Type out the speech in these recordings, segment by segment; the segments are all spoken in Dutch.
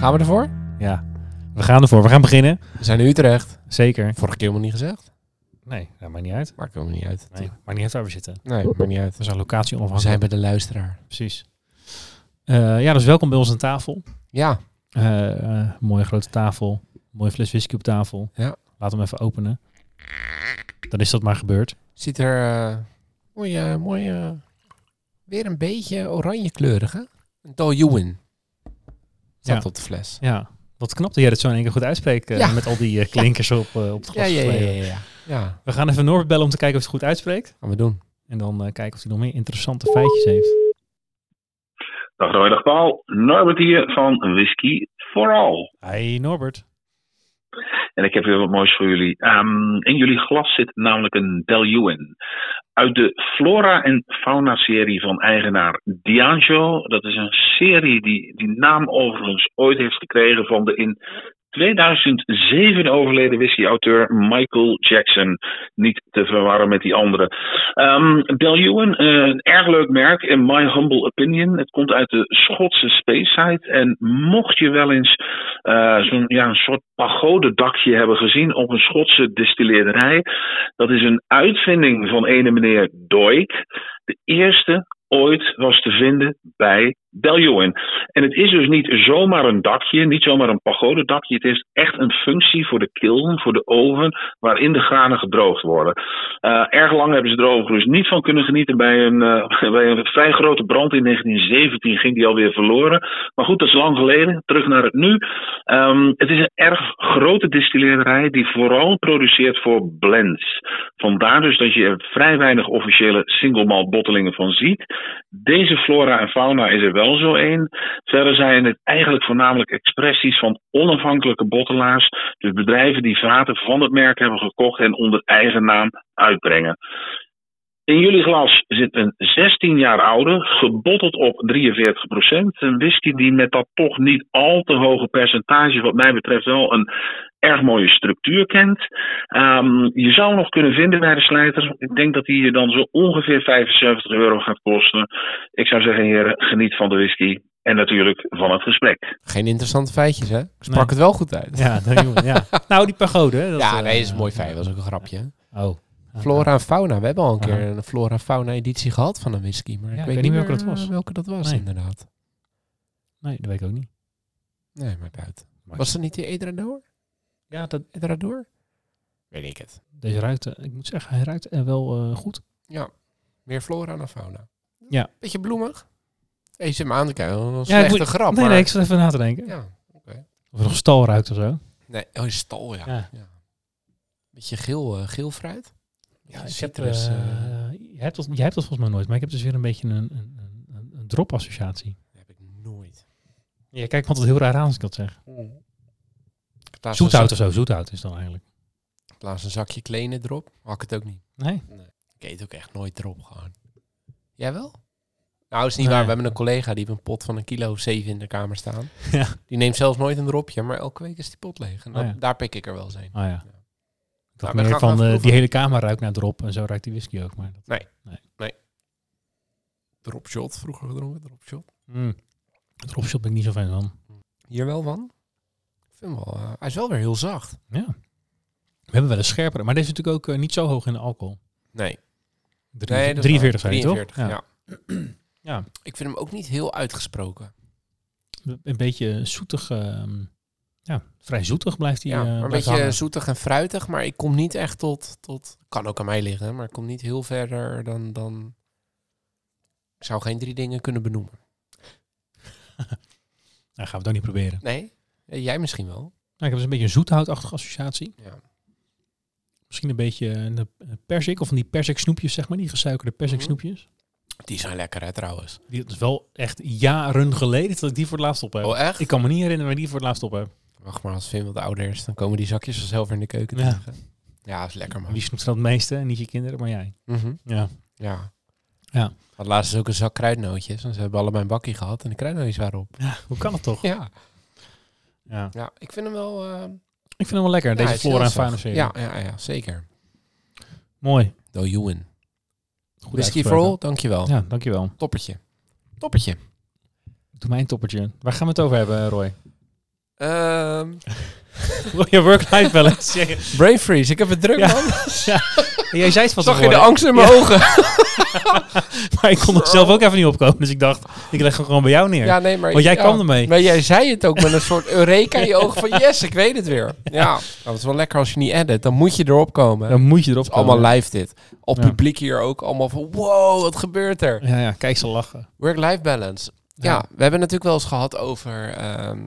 Gaan we ervoor? Ja, we gaan ervoor. We gaan beginnen. We zijn in Utrecht. Zeker. Vorige keer helemaal niet gezegd. Nee, dat maakt niet uit. Maakt helemaal niet uit. Nee, maakt niet uit waar we zitten. Nee, maakt niet uit. We zijn locatie We onafhankelijk. zijn bij de luisteraar. Precies. Eh, ja, dus welkom bij ons aan tafel. Ja, Eh, eh, mooie grote tafel. Mooie fles whisky op tafel. Ja. Laat hem even openen. Dan is dat maar gebeurd. ziet er mooi, mooi eh, weer een beetje oranje kleurig, hè? Een Daljuwen. Staat Ja. op de fles. Ja. Wat knap dat jij het zo in één keer goed uitspreekt. eh, Ja. Met al die eh, klinkers op, eh, op het glas. ja, ja, ja, ja. Ja, We gaan even Norbert bellen om te kijken of hij het goed uitspreekt. gaan we doen. En dan eh, kijken of hij nog meer interessante feitjes heeft. Dag Roy, dag Paul. Norbert hier van Whisky for All. Hi Norbert. En ik heb weer wat moois voor jullie. Ehm, in jullie glas zit namelijk een Bellewen. Uit de Flora en Fauna serie van eigenaar Diageo. Dat is een serie die die naam overigens ooit heeft gekregen van de in 2007 overleden whisky-auteur Michael Jackson. Niet te verwarren met die andere. Um, Bellewen, eh, een erg leuk merk in my humble opinion. Het komt uit de Schotse Speyside. En mocht je wel eens eh, zo'n ja, een soort pagodendakje hebben gezien op een Schotse distilleerderij. Dat is een uitvinding van ene meneer Doik. De eerste ooit was te vinden bij Bellewen. En het is dus niet zomaar een dakje, niet zomaar een pagodendakje. Het heeft echt een functie voor de kiln, voor de oven, waarin de granen gedroogd worden. Uh, erg lang hebben ze er overigens niet van kunnen genieten. Bij een, bij een vrij grote brand in 1917 ging die alweer verloren. Maar goed, dat is lang geleden. Terug naar het nu. Um, het is een erg grote distilleerderij die vooral produceert voor blends. Vandaar dus dat je er vrij weinig officiële single malt bottelingen van ziet. Deze flora en fauna is er wel zo één. Verder zijn het eigenlijk voornamelijk expressies van onafhankelijke bottelaars. Dus bedrijven die vaten van het merk hebben gekocht en onder eigen naam uitbrengen. In jullie glas zit een 16 jaar oude, gebotteld op 43% Een whisky die met dat toch niet al te hoge percentage, wat mij betreft, wel een erg mooie structuur kent. Um, je zou nog kunnen vinden bij de slijter. Ik denk dat die je dan zo ongeveer 75 euro gaat kosten. Ik zou zeggen, heren, geniet van de whisky. En natuurlijk van het gesprek. Geen interessante feitjes, hè? Ik sprak nee. het wel goed uit. Ja, dat, ja. nou, die pagode. Hè, dat, ja, nee, is een mooi feit. Dat was ook een grapje. Oh. Flora en Fauna. We hebben al een keer een Flora Fauna editie gehad van een whisky. Maar ja, ik, weet ik weet niet meer welke dat was. Welke dat was, nee. inderdaad. Nee, dat weet ik ook niet. Nee, maakt uit. Maar was dat niet die Edrador? Ja, dat... Edrador? Weet ik het. Deze ruikt, ik moet zeggen, hij ruikt uh, wel uh, goed. Ja, meer Flora dan Fauna. Ja. Beetje bloemig. Hey, je zit me aan te kijken. Een ja, slechte grap. Nee, maar... nee, ik zat even na te denken. Ja, oké. Okay. Of er nog stal ruikt of zo. Nee, oh, stal, ja. ja. ja. Beetje geel, uh, geel fruit. Ja, ik heb, uh, je, hebt dat, jij hebt dat volgens mij nooit, maar ik heb dus weer een beetje een, een, een, een drop-associatie. Dat heb ik nooit. Ja, kijk, want het heel raar aan als ik dat zeg. Mm. Zoethout of zo, zoethout is dan eigenlijk. Plaats een zakje klenen erop, had ik het ook niet. Nee? nee. Ik eet ook echt nooit erop gewoon. Jij wel? Nou, is niet nee. waar. We hebben een collega die heeft een pot van een kilo of zeven in de kamer staan. Ja. Die neemt zelfs nooit een dropje, maar elke week is die pot leeg. En oh, ja. daar pik ik er wel eens een. Oh, ja. ja. Nou, meer van uh, die hele kamer ruikt naar drop en zo ruikt die whisky ook. Maar dat... nee. nee. Nee. Dropshot, vroeger gedronken, dropshot. Mm. Dropshot ben ik niet zo fan van. Hier wel van? Ik vind wel, uh, hij is wel weer heel zacht. Ja. We hebben wel een scherpere, maar deze is natuurlijk ook uh, niet zo hoog in de alcohol. Nee. Drie, nee 43 zijn 43, toch? Ja. ja. ja. Ik vind hem ook niet heel uitgesproken. Een beetje zoetig, uh, ja, vrij zoetig blijft hij. Ja, maar een beetje hangen. zoetig en fruitig, maar ik kom niet echt tot, tot, kan ook aan mij liggen, maar ik kom niet heel verder dan, dan, ik zou geen drie dingen kunnen benoemen. nou, gaan we het ook niet proberen. Nee? Ja, jij misschien wel. Nou, ik heb dus een beetje een zoethoutachtige associatie. Ja. Misschien een beetje een persik of van die persik snoepjes, zeg maar, die gesuikerde persik snoepjes. Die zijn lekker hè, trouwens. Die, is wel echt jaren geleden dat ik die voor het laatst op heb. Oh, echt? Ik kan me niet herinneren waar ik die voor het laatst op heb. Wacht maar, als Vin wat ouder is, dan komen die zakjes vanzelf in de keuken Ja. tegen. Ja, is lekker man. Wie snoept dan het meeste? Niet je kinderen, maar jij. Mhm. Ja. Ja. Ja. Had laatst ook een zak kruidnootjes. En ze hebben allebei een bakje gehad en de kruidnootjes waren op. ja. Hoe kan het toch? Ja. Ja. Ja, ik vind hem wel... eh, Ik vind hem wel lekker, ja, deze Flora en Fauna serie. Ja, ja, ja, zeker. Mooi. Do you win. Goed Whisky for all, dankjewel. Ja, dankjewel. Toppertje. Toppertje. Doe mij een toppertje. Waar gaan we het over hebben, Roy? Ehm Je work-life balance. brain freeze, ik heb het druk Ja. man. Jij zei het van Zag je de angst in mijn ogen? Maar ik kon er zelf ook even niet opkomen. Dus ik dacht, ik leg hem gewoon bij jou neer. Ja, nee, maar... Want jij ja. kwam ermee. Maar jij zei het ook met een soort eureka in je ogen van yes, ik weet het weer. Ja, nou, het is wel lekker als je niet edit. Dan moet je erop komen. Dan moet je erop is allemaal komen. live dit. Op publiek hier ook allemaal van wow, wat gebeurt er? Ja, ja, kijk ze lachen. Work-life balance. Ja. Ja. we hebben natuurlijk wel eens gehad over ehm,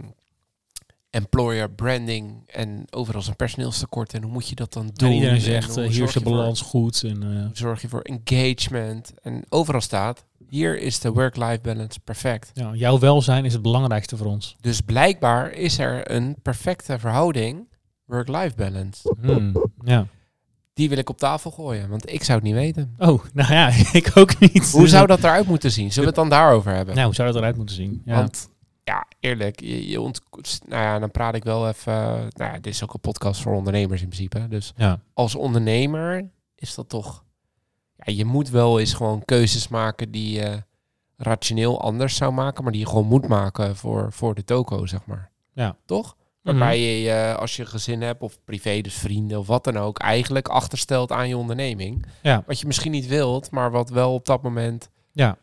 employer branding en overal zijn personeelstekort en hoe moet je dat dan doen? En iedereen En zegt, eh, hier is de voor- balans goed. En, eh, zorg je voor engagement? En overal staat, hier is de work-life balance perfect. ja, jouw welzijn is het belangrijkste voor ons. Dus blijkbaar is er een perfecte verhouding work-life balance. Hmm, ja. Die wil ik op tafel gooien, want ik zou het niet weten. Oh, nou ja, ik ook niet. Hoe zou dat eruit moeten zien? Zullen we het dan daarover hebben? Nou, hoe zou dat eruit moeten zien? Ja. Want ja, eerlijk, je, je ont... nou ja, dan praat ik wel even. Nou ja, dit is ook een podcast voor ondernemers in principe. Dus ja. als ondernemer is dat toch. Ja, je moet wel eens gewoon keuzes maken die je rationeel anders zou maken, maar die je gewoon moet maken voor, voor de toko, zeg maar. Ja. Toch? Mhm. Waarbij je, eh, als je gezin hebt of privé, dus vrienden of wat dan ook, eigenlijk achterstelt aan je onderneming. Ja. Wat je misschien niet wilt, maar wat wel op dat moment Ja.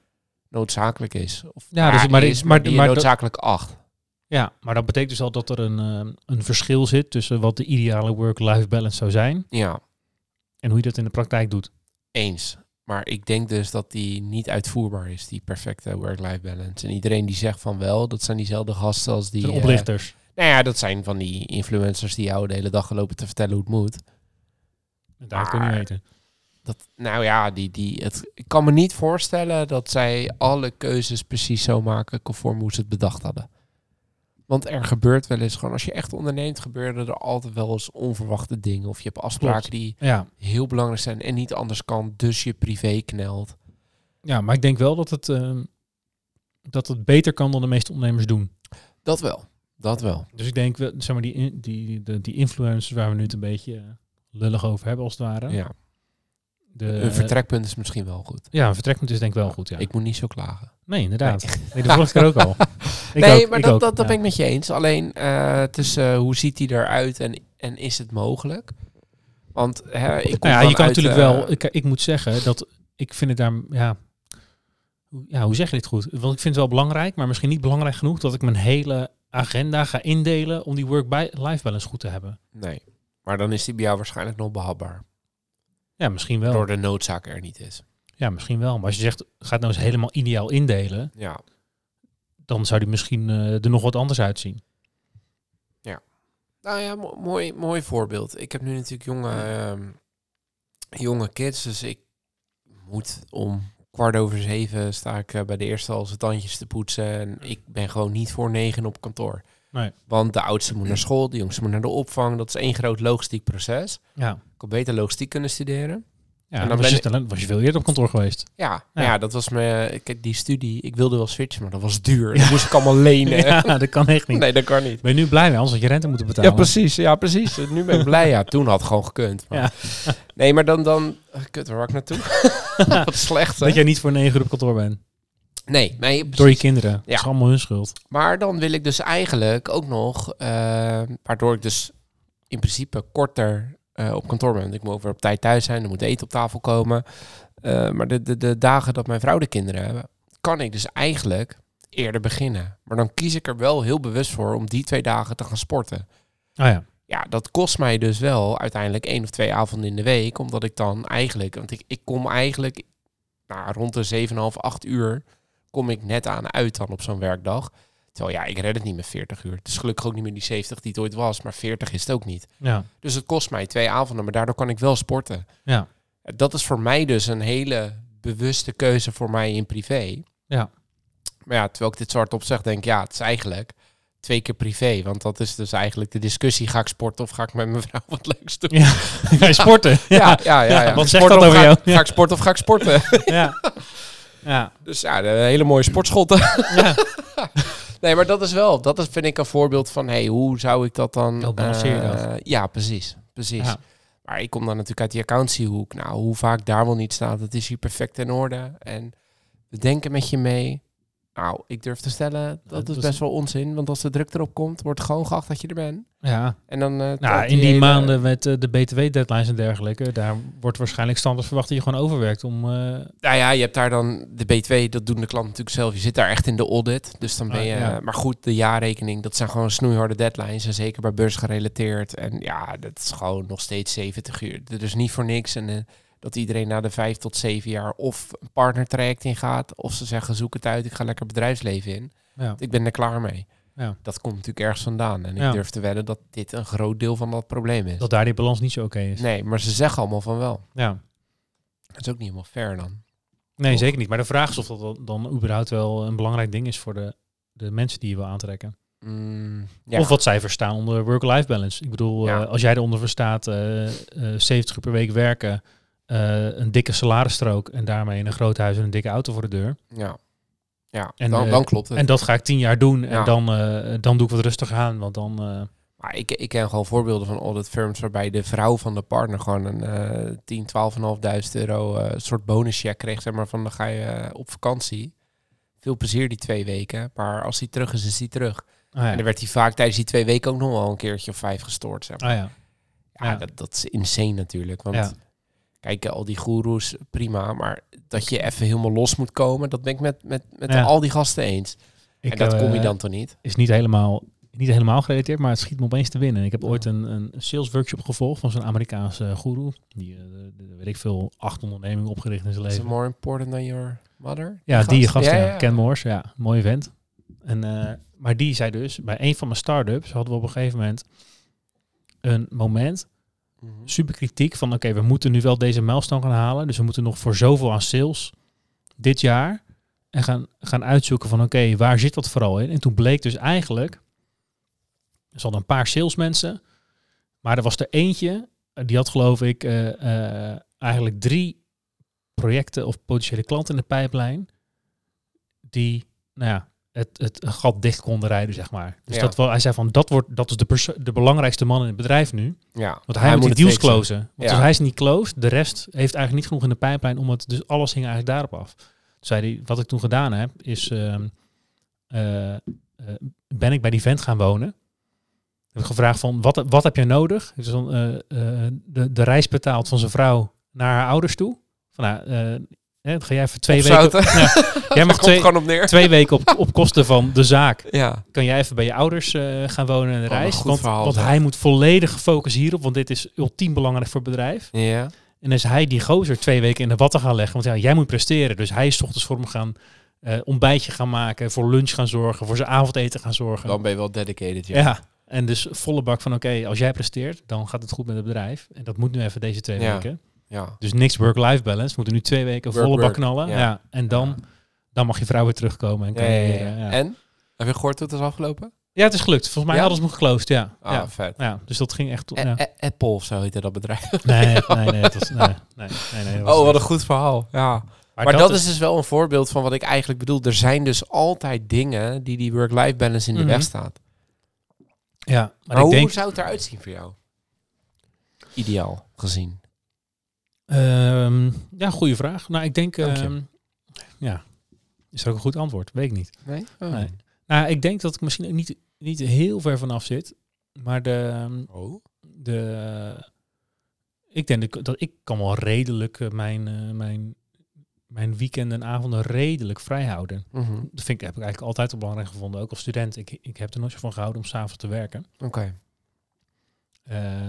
Noodzakelijk is. Of Ja, dus- maar is, maar, maar- maar noodzakelijk acht. ja, maar dat betekent dus al dat er een, eh, een verschil zit tussen wat de ideale work-life balance zou zijn Ja, en hoe je dat in de praktijk doet. eens. Maar ik denk dus dat die niet uitvoerbaar is, die perfecte work-life balance. En iedereen die zegt van wel, dat zijn diezelfde gasten als die... Eh, oplichters. nou ja, dat zijn van die influencers die jou de hele dag lopen te vertellen hoe het moet. dat kun je weten. Dat, nou ja, die, die, het, ik kan me niet voorstellen dat zij alle keuzes precies zo maken conform hoe ze het bedacht hadden. Want er gebeurt wel eens gewoon, als je echt onderneemt, gebeuren er altijd wel eens onverwachte dingen. Of je hebt afspraken Klopt. die Ja. heel belangrijk zijn en niet anders kan, dus je privé knelt. ja, maar ik denk wel dat het, eh, dat het beter kan dan de meeste ondernemers doen. Dat wel, dat wel. Dus ik denk, zeg maar, die, die, de, die influencers waar we nu het een beetje eh, lullig over hebben, als het ware. Ja. De, Een vertrekpunt is misschien wel goed. Ja, een vertrekpunt is denk ik wel goed, ja. Ik moet niet zo klagen. nee, inderdaad. Nee. de vorige keer ook al. Ik nee, ook, maar dat, ook, dat, dat ja. ben ik met je eens. Alleen eh, tussen hoe ziet hij eruit en, en is het mogelijk? Want hè, ik kom Nou ja, je kan uit, natuurlijk eh, wel. Ik, ik moet zeggen dat ik vind het daar. Ja, hoe- ja, hoe zeg je dit goed? Want ik vind het wel belangrijk, maar misschien niet belangrijk genoeg dat ik mijn hele agenda ga indelen om die work-life balance goed te hebben. Nee, maar dan is die bij jou waarschijnlijk nog behapbaar. Ja, misschien wel. Door de noodzaak er niet is. Ja, misschien wel. Maar als je zegt, ga het nou eens helemaal ideaal indelen, Ja, dan zou die misschien eh, er nog wat anders uitzien. nou ja, mo- mooi, mooi voorbeeld. Ik heb nu natuurlijk jonge, ehm, jonge kids, dus ik moet om kwart over zeven sta ik eh, bij de eerste al zijn tandjes te poetsen. En ik ben gewoon niet voor negen op kantoor. Nee. Want de oudste moet naar school, de jongste moet naar de opvang. Dat is één groot logistiek proces. Ja, Ik had beter logistiek kunnen studeren. ja dan dan was, ben je, dan was je veel eerder op kantoor geweest. Ja, Ja. ja. ja dat was mijn... Kijk, die studie, ik wilde wel switchen, maar dat was duur. Dat moest ik allemaal lenen. Ja, dat kan echt niet. Nee, dat kan niet. Ben je nu blij mee, anders had je rente moeten betalen. Ja, precies. Ja, precies. Nu ben ik blij. Ja, toen had het gewoon gekund. Maar- Nee, maar dan... dan kut, waar ik naartoe? Wat slecht, hè? Dat jij niet voor negen uur op kantoor bent. Nee, nee, Door je kinderen. Dat Ja. is allemaal hun schuld. Maar dan wil ik dus eigenlijk ook nog, eh, waardoor ik dus in principe korter eh, op kantoor ben. Ik moet weer op tijd thuis zijn, er moet eten op tafel komen. Eh, maar de, de, de dagen dat mijn vrouw de kinderen hebben, kan ik dus eigenlijk eerder beginnen. Maar dan kies ik er wel heel bewust voor om die twee dagen te gaan sporten. Ah ja. Ja, dat kost mij dus wel uiteindelijk één of twee avonden in de week. Omdat ik dan eigenlijk, want ik, ik kom eigenlijk nou, rond de 7,5, 8 uur kom ik net aan uit dan op zo'n werkdag. Terwijl ja, ik red het niet met 40 uur. Het is gelukkig ook niet meer die 70 die het ooit was, maar 40 is het ook niet. Ja. Dus het kost mij twee avonden, maar daardoor kan ik wel sporten. Ja. Dat is voor mij dus een hele bewuste keuze voor mij in privé. Ja. Maar ja, terwijl ik dit zwart op zeg, denk ik, ja, het is eigenlijk twee keer privé. Want dat is dus eigenlijk de discussie, ga ik sporten of ga ik met mijn vrouw wat leuks doen? Ja, ga je sporten? Ja, ja, ja. ja, wat zegt dat over ga, jou? Ga ik sporten of ga ik sporten? ja. Ja. dus ja, een hele mooie sportschotten. ja. nee, maar dat is wel, dat is, vind ik een voorbeeld van, hey, hoe zou ik dat dan... Balanceer eh, dat? Ja, precies. Precies. Ja. Maar ik kom dan natuurlijk uit die accountiehoek. Nou, hoe vaak daar wel niet staat, dat is hier perfect in orde. En we denken met je mee. Nou, ik durf te stellen, dat is best wel onzin. Want als de druk erop komt, wordt gewoon geacht dat je er bent. ja. En dan... eh, Nou, in die hele- maanden met eh, de BTW-deadlines en dergelijke, daar wordt waarschijnlijk standaard verwacht dat je gewoon overwerkt om... eh, Nou ja, je hebt daar dan de B2, dat doen de klanten natuurlijk zelf. Je zit daar echt in de audit. Dus dan ben Ah, je... ja. Maar goed, de jaarrekening, dat zijn gewoon snoeiharde deadlines. En zeker bij beurs gerelateerd. En ja, dat is gewoon nog steeds 70 uur. Dat is niet voor niks. En dat iedereen na de vijf tot zeven jaar of een partnertraject ingaat. Of ze zeggen, zoek het uit, ik ga lekker bedrijfsleven in. ja. Ik ben er klaar mee. Ja. Dat komt natuurlijk ergens vandaan. En ik Ja. durf te wedden dat dit een groot deel van dat probleem is. Dat daar die balans niet zo oké is. Nee, maar ze zeggen allemaal van wel. Ja. Dat is ook niet helemaal fair dan. Nee, Toch? zeker niet. Maar de vraag is of dat dan- überhaupt wel een belangrijk ding is voor de, de mensen die je wil aantrekken. Mm, ja. Of wat zij verstaan onder work-life balance. Ik bedoel, Ja. eh, als jij eronder verstaat eh, eh, 70 uur per week werken, eh, een dikke salarisstrook en daarmee een groot huis en een dikke auto voor de deur. Ja, ja En, dan, eh, dan klopt het. En dat ga ik tien jaar doen en Ja. dan, eh, dan doe ik wat rustig aan, want dan... maar ik, ik ken gewoon voorbeelden van audit firms waarbij de vrouw van de partner gewoon een eh 10, 12.500 euro soort bonuscheck kreeg. Zeg maar van dan ga je op vakantie. Veel plezier die twee weken. Maar als hij terug is, is hij terug. ah, ja. En dan werd hij vaak tijdens die twee weken ook nog wel een keertje of vijf gestoord. Zeg maar. Ah, ja. ja, ja. Dat, dat is insane natuurlijk. Want. Kijk, al die goeroes, prima. Maar dat je even helemaal los moet komen, dat ben ik met, met, met Ja. al die gasten eens. Ik, en dat kom je eh, dan toch niet? is niet helemaal, niet helemaal gerelateerd, maar het schiet me opeens te binnen. Ik heb ooit een, een sales workshop gevolgd van zo'n Amerikaanse guru. Die, eh, weet ik veel, acht ondernemingen opgericht in zijn Is leven. more important than your mother? Ja, die gast, ja, Ja, ja. Ken Moors, ja, mooi vent. En, eh, maar die zei dus, bij een van mijn start-ups hadden we op een gegeven moment een moment. Super kritiek, van oké, we moeten nu wel deze milestone gaan halen. Dus we moeten nog voor zoveel aan sales dit jaar. En gaan, gaan uitzoeken van oké, waar zit dat vooral in? En toen bleek dus eigenlijk, er hadden een paar salesmensen, maar er was er eentje, eh, die had geloof ik eh, eh, eigenlijk drie projecten of potentiële klanten in de pijplijn, die, nou ja, het, het gat dicht konden rijden, zeg maar. Dus Ja. dat wel, hij zei van, dat, wordt, dat is de, de belangrijkste man in het bedrijf nu. Ja, Want hij, moet die het deals fixen. closen. Want Ja. als hij is niet closed, de rest heeft eigenlijk niet genoeg in de pijplijn om het. Dus alles hing eigenlijk daarop af. Toen zei hij, wat ik toen gedaan heb, is ehm, eh, eh, ben ik bij die vent gaan wonen. Heb ik gevraagd van, wat, wat heb je nodig? Dus dan, eh, de, de reis betaald van zijn vrouw naar haar ouders toe. Van, nou, hè, dan ga jij even twee weken... Ja, jij mag twee, op neer. twee weken op, op kosten van de zaak Ja. kan jij even bij je ouders eh, gaan wonen en goed Want, verhaal, want hij moet volledig gefocust hierop, want dit is ultiem belangrijk voor het bedrijf. Ja. En is hij die gozer twee weken in de watten gaan leggen. Want ja, jij moet presteren. Dus hij is ochtends voor hem gaan eh, ontbijtje gaan maken, voor lunch gaan zorgen, voor zijn avondeten gaan zorgen. Dan ben je wel dedicated, ja. ja. En dus volle bak van oké, als jij presteert, dan gaat het goed met het bedrijf. En dat moet nu even deze twee Ja. weken. Ja. Dus niks work-life balance. We moeten nu twee weken Work, volle bak knallen. Ja. Ja. En dan, dan mag je vrouw weer terugkomen. En kan je, ja, ja. ja. En? Heb je gehoord hoe het is afgelopen? Ja, het is gelukt. Volgens mij Ja? hadden ze geclosed, ja. Ah, ja. vet. Ja, dus dat ging echt... Ja. Apple of zo heette dat bedrijf. Nee, nee, nee, het was, nee, nee, nee, nee, dat was Oh, wat een goed verhaal. Ja. Maar, dat, is dus wel een voorbeeld van wat ik eigenlijk bedoel. Er zijn dus altijd dingen die die work-life balance in de Mhm. weg staat. Ja, maar, Maar ik hoe denk... zou het eruit zien voor jou? Ideaal gezien. Ehm, ja, goede vraag. Nou, ik denk... Ehm, ja, is er ook een goed antwoord? Weet ik niet. Nee? Oh. Nee. Nou, ik denk dat ik misschien ook niet, niet heel ver vanaf zit. Maar de... ehm, Oh. de ik denk dat ik, dat ik kan wel redelijk eh, mijn, eh, mijn, mijn weekenden en avonden redelijk vrij houden. Mhm. Dat vind ik, heb ik eigenlijk altijd belangrijk gevonden, ook als student. Ik, ik heb er nooit zo van gehouden om s'avonds te werken. Oké. Eh,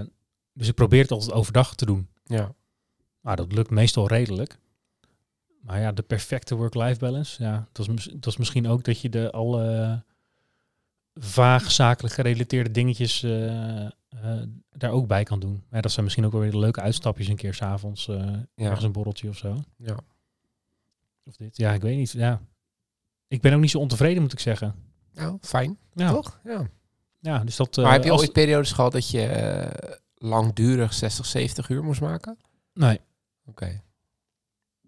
dus ik probeer het altijd overdag te doen. Ja. Maar dat lukt meestal redelijk. Maar ja, de perfecte work-life balance, ja, dat is, dat is misschien ook dat je de alle vaag zakelijk gerelateerde dingetjes eh, eh, daar ook bij kan doen. Ja, dat zijn misschien ook wel weer de leuke uitstapjes een keer s'avonds, eh Ja. ergens een borreltje of zo. Ja. Of dit. Ja, ik weet niet. Ja. Ik ben ook niet zo ontevreden, moet ik zeggen. Nou, fijn. Ja, Toch? Ja. ja dus dat... maar heb je ooit periodes gehad dat je langdurig 60, 70 uur moest maken? Nee, Oké.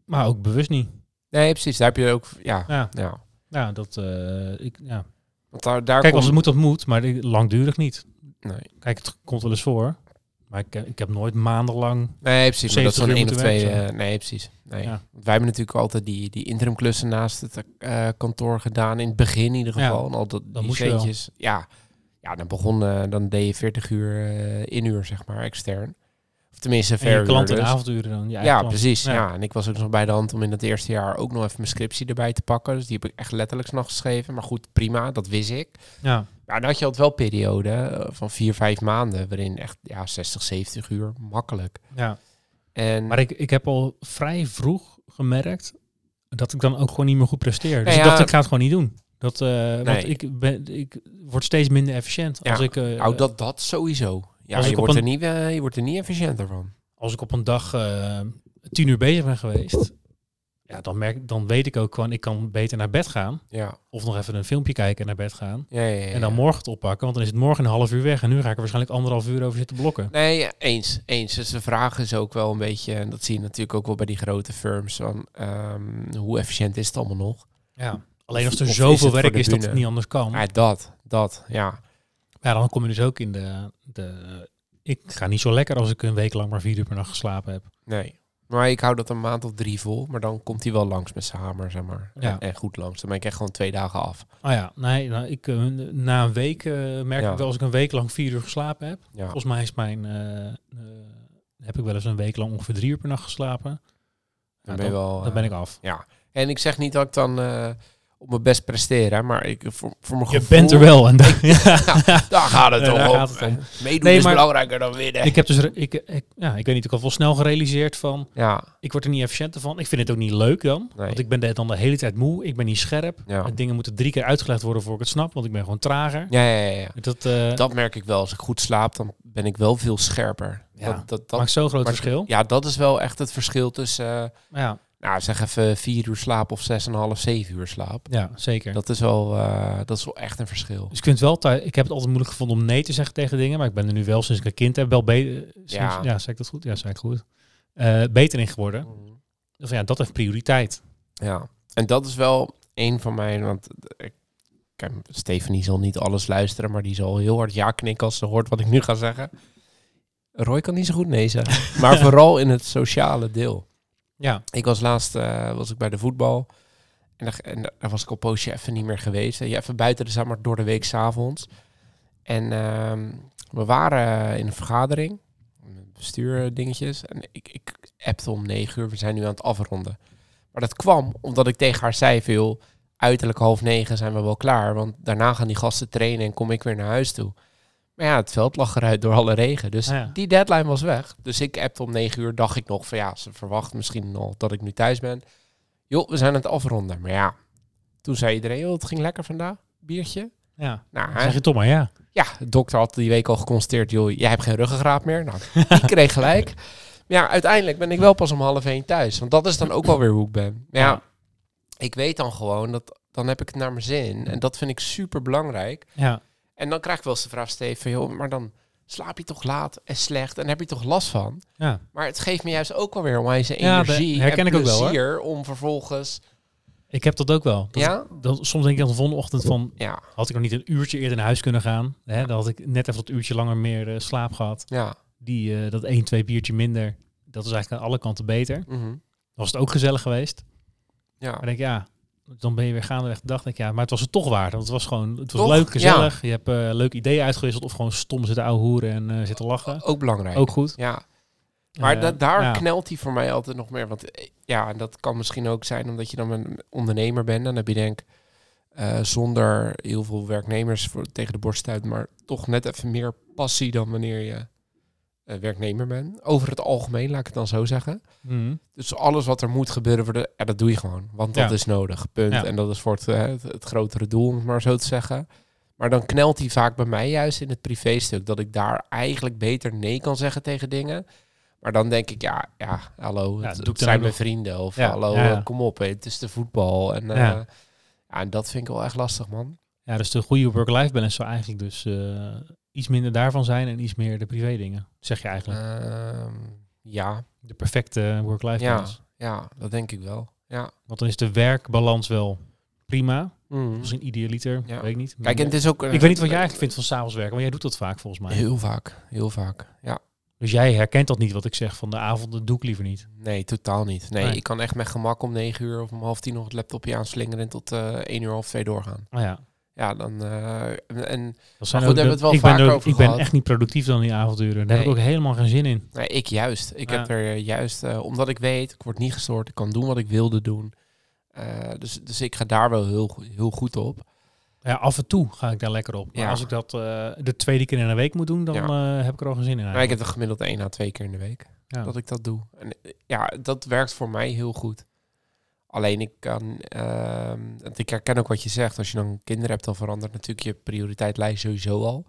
maar ook bewust niet. Nee, precies. Daar heb je ook... Ja. Ja, ja. ja dat... eh, ik, ja. Want daar, daar Kijk, als het moet, dat moet. Maar langdurig niet. Nee. Kijk, het komt wel eens voor. Maar ik, ik heb nooit maandenlang... Nee, precies. Maar dat is 70 zo'n uur één of twee... eh, nee, precies. Nee. Ja. Wij hebben natuurlijk altijd die, die interimklussen naast het eh, kantoor gedaan. In het begin in ieder Ja, geval. en al dat, die wel. centjes. Ja. ja, dan begon... dan deed je 40 uur eh inuur, zeg maar, extern. Of tenminste, je verhuur klanten en dus. avonduren dan. Ja, klant. precies. Ja. Ja. En ik was ook nog bij de hand om in het eerste jaar ook nog even mijn scriptie erbij te pakken. Dus die heb ik echt letterlijk nog geschreven. Maar goed, prima, dat wist ik. Ja, Maar dan had je altijd wel perioden eh, van vier, vijf maanden, waarin echt ja, 60, 70 uur makkelijk. ja. En Maar ik, ik heb al vrij vroeg gemerkt dat ik dan ook gewoon niet meer goed presteer. Dus Nou ik ja. dacht, ik ga het gewoon niet doen. Dat, Nee. Want ik, ben, ik word steeds minder efficiënt. Ja. Als, ik, eh, nou, dat, dat sowieso. Ja, Als je wordt, een- er niet, eh, je wordt er niet efficiënter van. als ik op een dag eh, tien uur bezig ben geweest, ja, dan, merk, dan weet ik ook gewoon, ik kan beter naar bed gaan. Ja. Of nog even een filmpje kijken en naar bed gaan. Ja, ja, ja, En dan morgen het oppakken, want dan is het morgen een half uur weg. En nu ga ik er waarschijnlijk anderhalf uur over zitten blokken. Nee, eens, eens. Dus de vraag is ook wel een beetje, en dat zie je natuurlijk ook wel bij die grote firms, van ehm, hoe efficiënt is het allemaal nog? Ja. Alleen als er zoveel werk is dat het niet anders kan. Ja, dat, dat, ja. Ja, dan kom je dus ook in de, de... Ik ga niet zo lekker als ik een week lang maar vier uur per nacht geslapen heb. Nee. Maar ik hou dat een maand of drie vol, maar dan komt hij wel langs met zijn hamer, zeg maar. Ja. En, goed langs. Dan ben ik echt gewoon twee dagen af. Ah ja, nee, nou, ik, eh, na een week eh, merk Ja. ik wel als ik een week lang vier uur geslapen heb. Ja. Volgens mij is mijn... eh, heb ik wel eens een week lang ongeveer drie uur per nacht geslapen. Dan ben je wel... dan ben ik af. Ja. En ik zeg niet dat ik dan op mijn best presteer, hè, maar ik, voor, voor mijn Je gevoel... bent er wel. En da- ja. Daar gaat het toch daar om. het om. Meedoen Nee, is maar- belangrijker dan winnen. Ik heb dus... Ik, ik, ja, ik weet niet, ik had wel snel gerealiseerd van... ja, Ik word er niet efficiënter van. Ik vind het ook niet leuk dan. Nee. Want ik ben de- dan de hele tijd moe. Ik ben niet scherp. Ja. En dingen moeten drie keer uitgelegd worden voor ik het snap. Want ik ben gewoon trager. ja, ja, ja. Dat, eh Dat merk ik wel. Als ik goed slaap, dan ben ik wel veel scherper. Ja, dat, dat, dat, maakt zo'n groot verschil. Ja, dat is wel echt het verschil tussen... eh, Ja, nou, zeg even vier uur slaap of zes en een half, zeven uur slaap. ja zeker. Dat is wel, eh, dat is wel echt een verschil. Dus ik vind het wel thuis, ik heb het altijd moeilijk gevonden om nee te zeggen tegen dingen, maar ik ben er nu wel sinds ik een kind heb wel beter. Ja. Ja, ja zei ik dat goed? Ja, zei ik goed. Eh, beter in geworden. Dus ja, dat heeft prioriteit. Ja, en dat is wel een van mijn, want ik, kijk, Stephanie zal niet alles luisteren, maar die zal heel hard ja knikken als ze hoort wat ik nu ga zeggen. Roy kan niet zo goed nee zeggen, maar vooral in het sociale deel. Ja, Ik was laatst eh, was ik bij de voetbal en, daar- en daar was ik een poosje even niet meer geweest. Je even buiten de maar door de week s'avonds. En ehm, we waren in een vergadering, bestuurdingetjes. En ik, ik appte om negen uur, we zijn nu aan het afronden. Maar dat kwam omdat ik tegen haar zei, veel uiterlijk half negen zijn we wel klaar. Want daarna gaan die gasten trainen en kom ik weer naar huis toe. Maar ja, het veld lag eruit door alle regen. Dus Ah ja. die deadline was weg. Dus ik appte om negen uur, dacht ik nog van ja, ze verwacht misschien al dat ik nu thuis ben. Joh, we zijn aan het afronden. Maar ja, toen zei iedereen, joh, het ging lekker vandaag. Biertje. ja. Nou, Dan zeg je toch maar ja. Ja, de dokter had die week al geconstateerd, joh, jij hebt geen ruggengraat meer. Nou, die kreeg gelijk. Maar ja, uiteindelijk ben ik wel pas om half één thuis. Want dat is dan ook wel weer hoe ik ben. Maar Ja. ik weet dan gewoon, dat dan heb ik het naar mijn zin. En dat vind ik super belangrijk. Ja, En dan krijg ik wel eens de vraag, Steven, joh, maar dan slaap je toch laat en slecht en heb je toch last van? ja. Maar het geeft me juist ook wel weer onwijs Ja, dat energie herken en ik ook wel, hoor. om vervolgens... Ik heb dat ook wel. Dat, Ja? dat, soms denk ik aan de volgende ochtend van, Ja, had ik nog niet een uurtje eerder naar huis kunnen gaan. Hè, dan had ik net even dat uurtje langer meer eh, slaap gehad. ja. Die, eh, dat één, twee biertje minder, dat is eigenlijk aan alle kanten beter. mhm. Dan was het ook gezellig geweest. ja. Maar ik denk, ja, dan ben je weer gaandeweg de dag. Denk ik, ja, maar het was het toch waard. Want het was gewoon, het was Toch? leuk, gezellig. Je hebt eh leuke ideeën uitgewisseld of gewoon stom zitten ouwe hoeren en eh, zitten lachen. Ook belangrijk. Ook goed. Ja, Maar da- daar ja. knelt hij voor mij altijd nog meer. Want ja, en dat kan misschien ook zijn omdat je dan een ondernemer bent. Dan heb je denk ik zonder heel veel werknemers voor, tegen de borst uit, maar toch net even meer passie dan wanneer je werknemer bent. Over het algemeen, laat ik het dan zo zeggen. Mhm. Dus alles wat er moet gebeuren, voor de, ja, dat doe je gewoon. Want dat Ja. is nodig, punt. Ja. En dat is voor het, eh, het, het grotere doel, om het maar zo te zeggen. Maar dan knelt hij vaak bij mij juist in het privéstuk. Dat ik daar eigenlijk beter nee kan zeggen tegen dingen. Maar dan denk ik, ja, ja hallo, het, zijn mijn vrienden. Of Ja, hallo, eh, kom op, het is de voetbal. En, eh, Ja. ja. en dat vind ik wel echt lastig, man. Ja, dus de goede work-life balance zou eigenlijk dus eh, iets minder daarvan zijn en iets meer de privé dingen. Zeg je eigenlijk. Ehm, ja, de perfecte work-life balance. ja, dat denk ik wel. Ja. Want dan is de werkbalans wel prima. Mhm. Misschien idealiter, Ja. weet ik niet. Kijk, en het is ook... ik weet niet wat jij eigenlijk vindt van s'avonds werken, maar jij doet dat vaak volgens mij. Heel vaak, heel vaak. Ja. Dus jij herkent dat niet wat ik zeg van de avond, doe ik liever niet. Nee, totaal niet. Nee, Nee. ik kan echt met gemak om negen uur of om half tien nog het laptopje aanslingeren en tot eh één uur half twee doorgaan. Maar ja, Ja, dan... eh, en, en dat zijn goed, daar hebben de- we het wel ik ben, ook- over ik ben echt niet productief dan die avonduren. Daar heb ik ook helemaal geen zin in. nee, ik juist. Ik Ja. heb er eh, juist, eh, omdat ik weet, ik word niet gestoord, ik kan doen wat ik wilde doen. Dus, dus ik ga daar wel heel, heel goed op. Ja, af en toe ga ik daar lekker op. Maar Ja. als ik dat de tweede keer in een week moet doen, dan Ja. heb ik er al geen zin in. Maar ik heb er gemiddeld één à twee keer in de week dat ik dat doe. En ja, dat werkt voor mij heel goed. Alleen ik kan, want ik herken ook wat je zegt. Als je dan kinderen hebt, dan verandert natuurlijk je prioriteilijst sowieso al.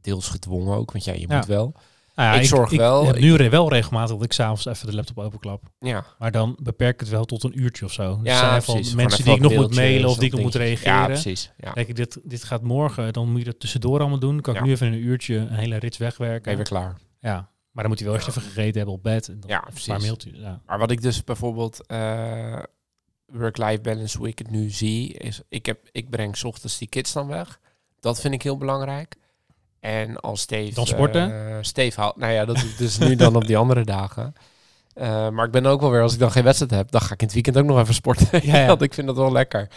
Deels gedwongen ook, want ja, je Ja. moet wel. Nou ja, ik zorg wel- Ik heb ik- nu wel regelmatig dat ik s'avonds even de laptop openklap. Ja, Maar dan beperk ik het wel tot een uurtje of zo. Dus ja zijn van precies. mensen die ik nog even moet mailen of die ik nog moet reageren. Ja, precies. Ja. Kijk, dit, dit gaat morgen, dan moet je dat tussendoor allemaal doen. Dan kan ik Ja. nu even een uurtje een hele rits wegwerken. Weer klaar. Ja, maar dan moet hij wel eerst even gegeten hebben op bed. En dan Ja, een paar precies. mailtjes. Ja. Maar wat ik dus bijvoorbeeld eh, work-life balance, hoe ik het nu zie, is ik, heb, ik breng 's ochtends die kids dan weg. Dat vind ik heel belangrijk. En als Steve... Dan sporten? eh, Steve haalt... Nou ja, dat doe ik dus nu dan op die andere dagen. Eh, maar ik ben ook wel weer, als ik dan geen wedstrijd heb, dan ga ik in het weekend ook nog even sporten. Ja, ja. Want ik vind dat wel lekker.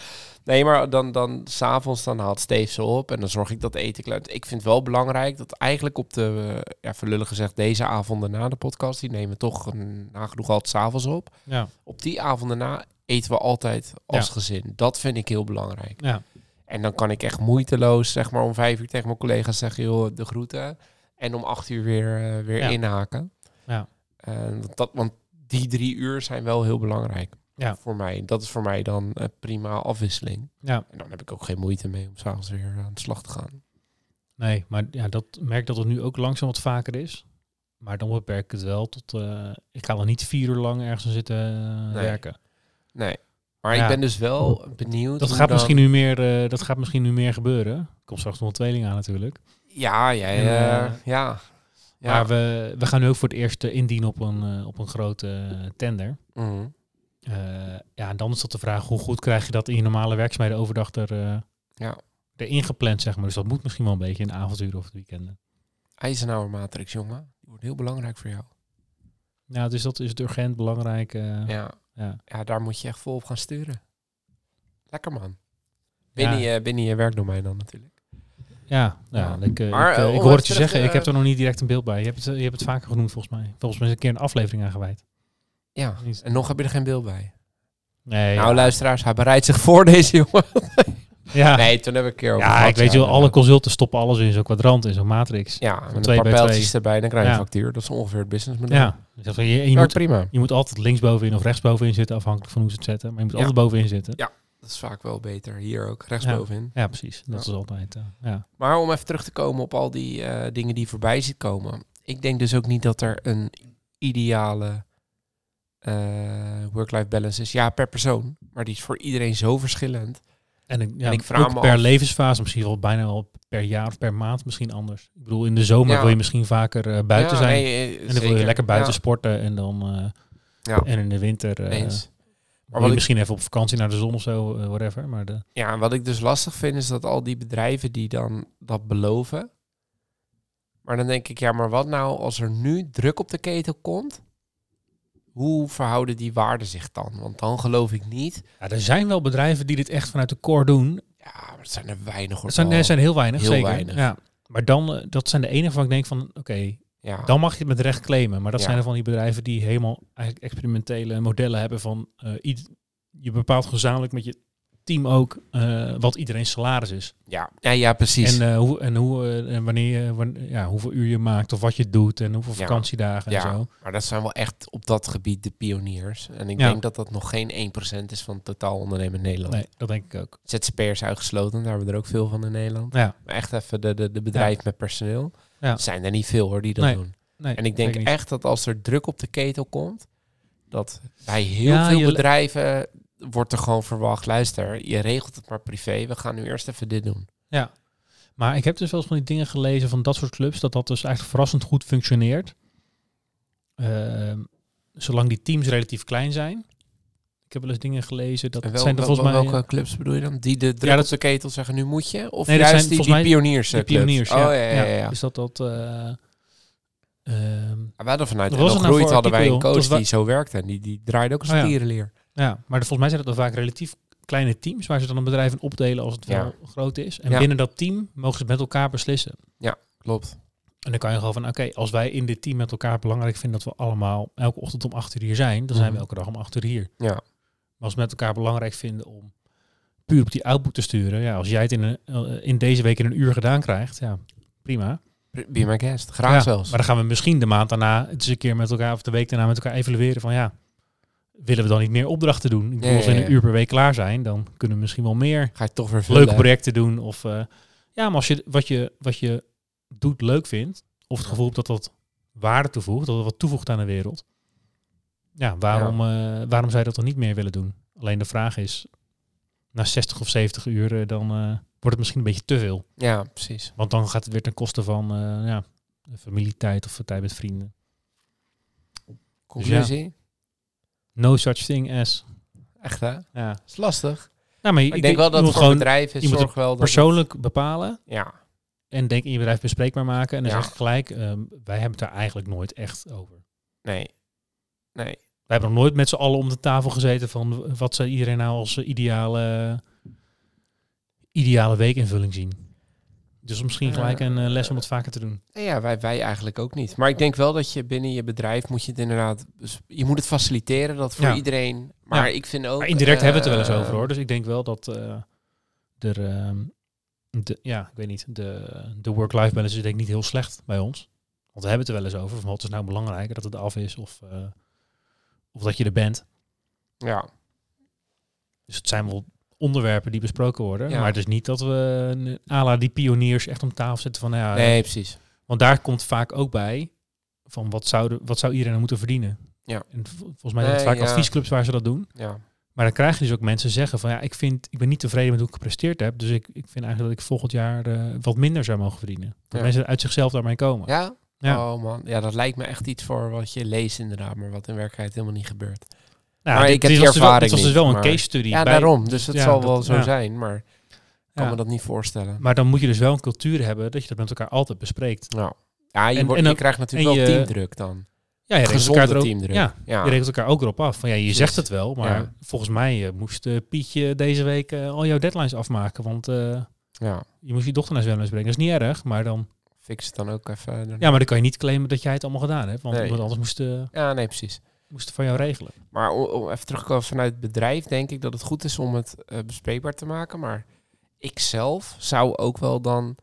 Nee, maar dan, dan s'avonds dan haalt Steve ze op en dan zorg ik dat eten klaar. Ik vind het wel belangrijk dat eigenlijk op de, eh, ja, verlullig gezegd, deze avonden na de podcast, die nemen toch een, nagenoeg altijd s'avonds op Ja. op die avonden na eten we altijd als Ja. gezin. Dat vind ik heel belangrijk. Ja. En dan kan ik echt moeiteloos, zeg maar, om vijf uur tegen mijn collega's zeggen, joh, de groeten. En om acht uur weer, eh, weer Ja. inhaken. Ja. En dat, want die drie uur zijn wel heel belangrijk Ja. voor mij. Dat is voor mij dan een prima afwisseling. ja, En dan heb ik ook geen moeite mee om s'avonds weer aan de slag te gaan. nee, maar ja, dat merk dat het nu ook langzaam wat vaker is. Maar dan beperk ik het wel tot... eh, ik ga dan niet vier uur lang ergens zitten eh, Nee. werken. Nee. Maar Ja. ik ben dus wel benieuwd. Dat gaat, dan- misschien nu meer, eh, dat gaat misschien nu meer gebeuren. Komt straks nog een tweeling aan natuurlijk. Ja, ja, En, eh, ja. ja. Maar we, we gaan nu ook voor het eerst eh, indienen op een, op een grote tender. Mhm. Ja, en dan is dat de vraag, hoe goed krijg je dat in je normale werkzaamheden overdag er, eh Ja. erin gepland, zeg maar. Dus dat moet misschien wel een beetje in de avonduren of het weekenden. Eisenhower matrix, jongen. Die wordt heel belangrijk voor jou. Ja, dus dat is het urgent, belangrijk. Ja. Ja. ja, daar moet je echt vol op gaan sturen. Lekker man. Binnen, Ja. je, binnen je werkdomein dan natuurlijk. Ja, ja, Ja. ik, eh, Maar, ik, ik om hoor het je zeggen. ik heb er nog niet direct een beeld bij. Je hebt het, je hebt het vaker genoemd volgens mij. Volgens mij is een keer een aflevering aan gewijd. Ja, en nog heb je er geen beeld bij. Nee, nou, ja. luisteraars, hij bereidt zich voor deze jongen. Ja. Nee, toen heb ik een keer over ja, gehad, ik weet ja, je wel, alle consulten stoppen alles in zo'n kwadrant, in zo'n matrix. Ja, met een twee paar pijltjes twee. erbij, dan krijg je Ja. een factuur. Dat is ongeveer het businessmodel. Ja, dus dat- je, moet, prima. je moet altijd linksbovenin of rechtsbovenin zitten, afhankelijk van hoe ze het zetten. Maar je moet Ja. altijd bovenin zitten. Ja. Dat is vaak wel beter. Hier ook, rechtsbovenin. Ja, precies. Dat Ja. is altijd. eh, ja. Maar om even terug te komen op al die eh, dingen die voorbij ziet komen. Ik denk dus ook niet dat er een ideale eh, work-life balance is. Ja, per persoon. Maar die is voor iedereen zo verschillend. En ik, ja, En ik vraag ook me per af- levensfase, misschien wel bijna wel per jaar of per maand misschien anders. Ik bedoel, in de zomer Ja. wil je misschien vaker eh, buiten Ja, zijn. nee, eh, en dan wil je lekker buiten sporten en dan eh, Ja. en in de winter eh eens. wat ik- misschien even op vakantie naar de zon of zo, whatever. Maar de, Ja, en wat ik dus lastig vind is dat al die bedrijven die dan dat beloven. Maar dan denk ik, ja, maar wat nou als er nu druk op de ketel komt? Hoe verhouden die waarden zich dan? Want dan geloof ik niet. ja, er zijn wel bedrijven die dit echt vanuit de core doen. Ja, maar het zijn er weinig. Er zijn, er zijn heel weinig, Heel zeker. weinig. Ja. Maar dan, eh, dat zijn de enige waar ik denk van, oké, ja. dan mag je het met recht claimen. Maar dat Ja. zijn er van die bedrijven die helemaal eigenlijk experimentele modellen hebben van, ied- je bepaalt gezamenlijk met je team ook eh, wat iedereen's salaris is. ja. Ja, ja, precies. En, eh, hoe, en, hoe, eh, en wanneer je, wan- ja, hoeveel uur je maakt of wat je doet en hoeveel Ja. vakantiedagen ja, en zo. maar dat zijn wel echt op dat gebied de pioniers. En ik denk dat dat nog geen 1% is van het totaal ondernemen in Nederland. Nee, dat denk ik ook. ZZP'ers uitgesloten, daar hebben we er ook veel van in Nederland. Ja, Maar echt even de, de, de bedrijf met personeel. Ja. Zijn er niet veel hoor die dat Nee. doen. Nee, En ik denk echt dat als er druk op de ketel komt, dat bij heel Ja, veel bedrijven wordt er gewoon verwacht, luister, je regelt het maar privé, we gaan nu eerst even dit doen. Maar ik heb dus wel eens van die dingen gelezen van dat soort clubs, dat dat dus eigenlijk verrassend goed functioneert. Ehm, zolang die teams relatief klein zijn. Ik heb wel eens dingen gelezen, dat wel, zijn er wel- volgens mij... welke clubs bedoel je dan? Die de druk Ja, dat- op de ketel zeggen, nu moet je? Of Nee, juist zijn die, volgens die mij pioniers? die eh, pioniers, Oh, ja. ja, ja, ja. Dus dat dat... eh, ehm, We hadden vanuit nou Groeit hadden wij een coach die zo werkte en die, die draaide ook als Oh, ja. Ja, maar volgens mij zijn dat dan vaak relatief kleine teams waar ze dan een bedrijf in opdelen als het Ja. wel groot is. En Ja. binnen dat team mogen ze het met elkaar beslissen. Klopt. En dan kan je gewoon van, oké, als wij in dit team met elkaar belangrijk vinden dat we allemaal elke ochtend om acht uur hier zijn, dan zijn we Mhm. elke dag om acht uur hier. Ja. Maar als we met elkaar belangrijk vinden om puur op die output te sturen, ja, als jij het in, een, eh, in deze week in een uur gedaan krijgt, ja, prima. Be my guest. Graag Ja, zelfs. Maar dan gaan we misschien de maand daarna het eens een keer met elkaar, of de week daarna met elkaar evalueren van, ja, willen we dan niet meer opdrachten doen? Ik bedoel, als we in een uur per week klaar zijn, dan kunnen we misschien wel meer Ga je toch weer leuke projecten doen. Of eh, ja, maar als je wat, je wat je doet leuk vindt, of het gevoel hebt dat dat waarde toevoegt, dat het wat toevoegt aan de wereld. Ja, waarom, eh, waarom zou je dat dan niet meer willen doen? Alleen de vraag is, na 60 of 70 uur, eh, dan wordt het misschien een beetje te veel. Ja, precies. Want dan gaat het weer ten koste van ja, familietijd of tijd met vrienden. Conclusie? No such thing as. Echt hè? Ja. is lastig. Nou, maar je, Maar ik denk wel dat moet voor gewoon bedrijven moet zorg wel dat persoonlijk bepalen. het- ja, En denk in je bedrijf bespreekbaar maken. En dan Ja. zeg ik gelijk, ehm, wij hebben het daar eigenlijk nooit echt over. nee. Nee. Wij hebben nog nooit met z'n allen om de tafel gezeten van wat zou iedereen nou als ideale, ideale weekinvulling zien. Dus misschien gelijk een eh, les om het vaker te doen. Nee, ja, wij, wij eigenlijk ook niet. Maar ik denk wel dat je binnen je bedrijf moet je het inderdaad... Dus je moet het faciliteren, dat voor Ja. iedereen... Maar Ja. ik vind ook... Maar indirect hebben we het er wel eens eh, over hoor. Dus ik denk wel dat eh, er, ehm, de, ja, ik weet niet, de, de work-life balance is denk ik niet heel slecht bij ons. Want we hebben het er wel eens over. Van wat is nou belangrijker, dat het af is of, of dat je er bent. Ja, Dus het zijn wel onderwerpen die besproken worden. Ja. Maar het is niet dat we een- à la die pioniers echt om tafel zetten van... nou Ja, nee, precies. Want daar komt vaak ook bij van wat zou, de, wat zou iedereen nou moeten verdienen. Ja. En volgens mij zijn het Nee, vaak ja. adviesclubs waar ze dat doen. Ja, Maar dan krijg je dus ook mensen zeggen van ja, ik vind, ik ben niet tevreden met hoe ik gepresteerd heb. Dus ik, ik vind eigenlijk dat ik volgend jaar eh, wat minder zou mogen verdienen. Dat Ja. mensen uit zichzelf daarmee komen. ja? Ja. Oh man, ja, dat lijkt me echt iets voor wat je leest inderdaad, maar wat in werkelijkheid helemaal niet gebeurt. Nou, Maar dit- ik heb die was dus wel- ervaring was dus niet, wel een case study. Ja, bij- daarom. Dus het ja, zal dat- wel zo ja. zijn, maar ik kan Ja. me dat niet voorstellen. Maar dan moet je dus wel een cultuur hebben dat je dat met elkaar altijd bespreekt. Nou, ja, je, En- wordt, en je ook- krijgt natuurlijk wel teamdruk dan. Ja, je regelt Gezonde elkaar ook, teamdruk. Ja, Ja. je regelt elkaar ook erop af. Van ja, je Precies. zegt het wel, maar Ja. volgens mij eh, moest eh, Pietje deze week eh, al jouw deadlines afmaken. Want eh, Ja, je moest je dochter naar zwemles brengen. Dat is niet erg, maar dan, fix het dan ook even. daarna. ja, maar dan kan je niet claimen dat jij het allemaal gedaan hebt. Want Nee. iemand anders moest, ja, nee, precies. Moest het van jou regelen. Maar om, om even terug te komen vanuit het bedrijf, denk ik dat het goed is om het eh, bespreekbaar te maken. Maar ik zelf zou ook wel dan,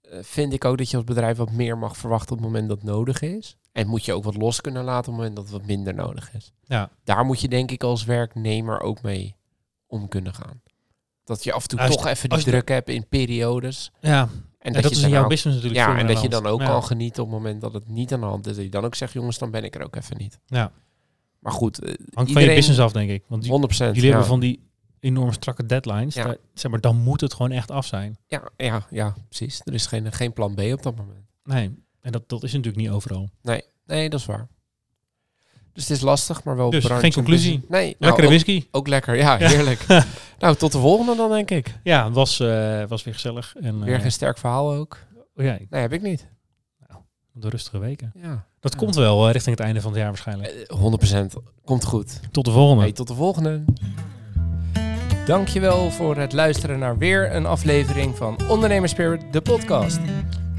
eh, vind ik ook dat je als bedrijf wat meer mag verwachten op het moment dat nodig is. En moet je ook wat los kunnen laten op het moment dat het wat minder nodig is. Ja. Daar moet je denk ik als werknemer ook mee om kunnen gaan. Dat je af en toe Als toch even die druk hebt in periodes. Ja, En dat, je is in jouw ook- business natuurlijk Ja, en dat je dan ook kan genieten op het moment dat het niet aan de hand is. Dat je dan ook zegt, jongens, dan ben ik er ook even niet. Ja. Maar goed, eh, Hangt van je iedereen- business af, denk ik. Want die- 100%. jullie hebben van die enorm strakke deadlines. Ja. Daar- zeg maar, dan moet het gewoon echt af zijn. Ja, ja, ja, precies. Er is geen, geen plan B op dat moment. Nee, en dat, dat is natuurlijk niet overal. Nee, dat is waar. Dus het is lastig, maar wel Dus, geen conclusie? Nee, nou, Lekkere ook, whisky. ook lekker. Ja, Ja. heerlijk. nou, tot de volgende dan, denk ik. Ja, het was, eh, was weer gezellig. En, Weer eh, geen sterk verhaal ook. oh ja, Nee, heb ik niet. de rustige weken. Ja. Dat Ja. komt wel eh, richting het einde van het jaar waarschijnlijk. Eh, 100% komt goed. Tot de volgende. Hey, tot de volgende. Dankjewel voor het luisteren naar weer een aflevering van Ondernemerspirit, de podcast.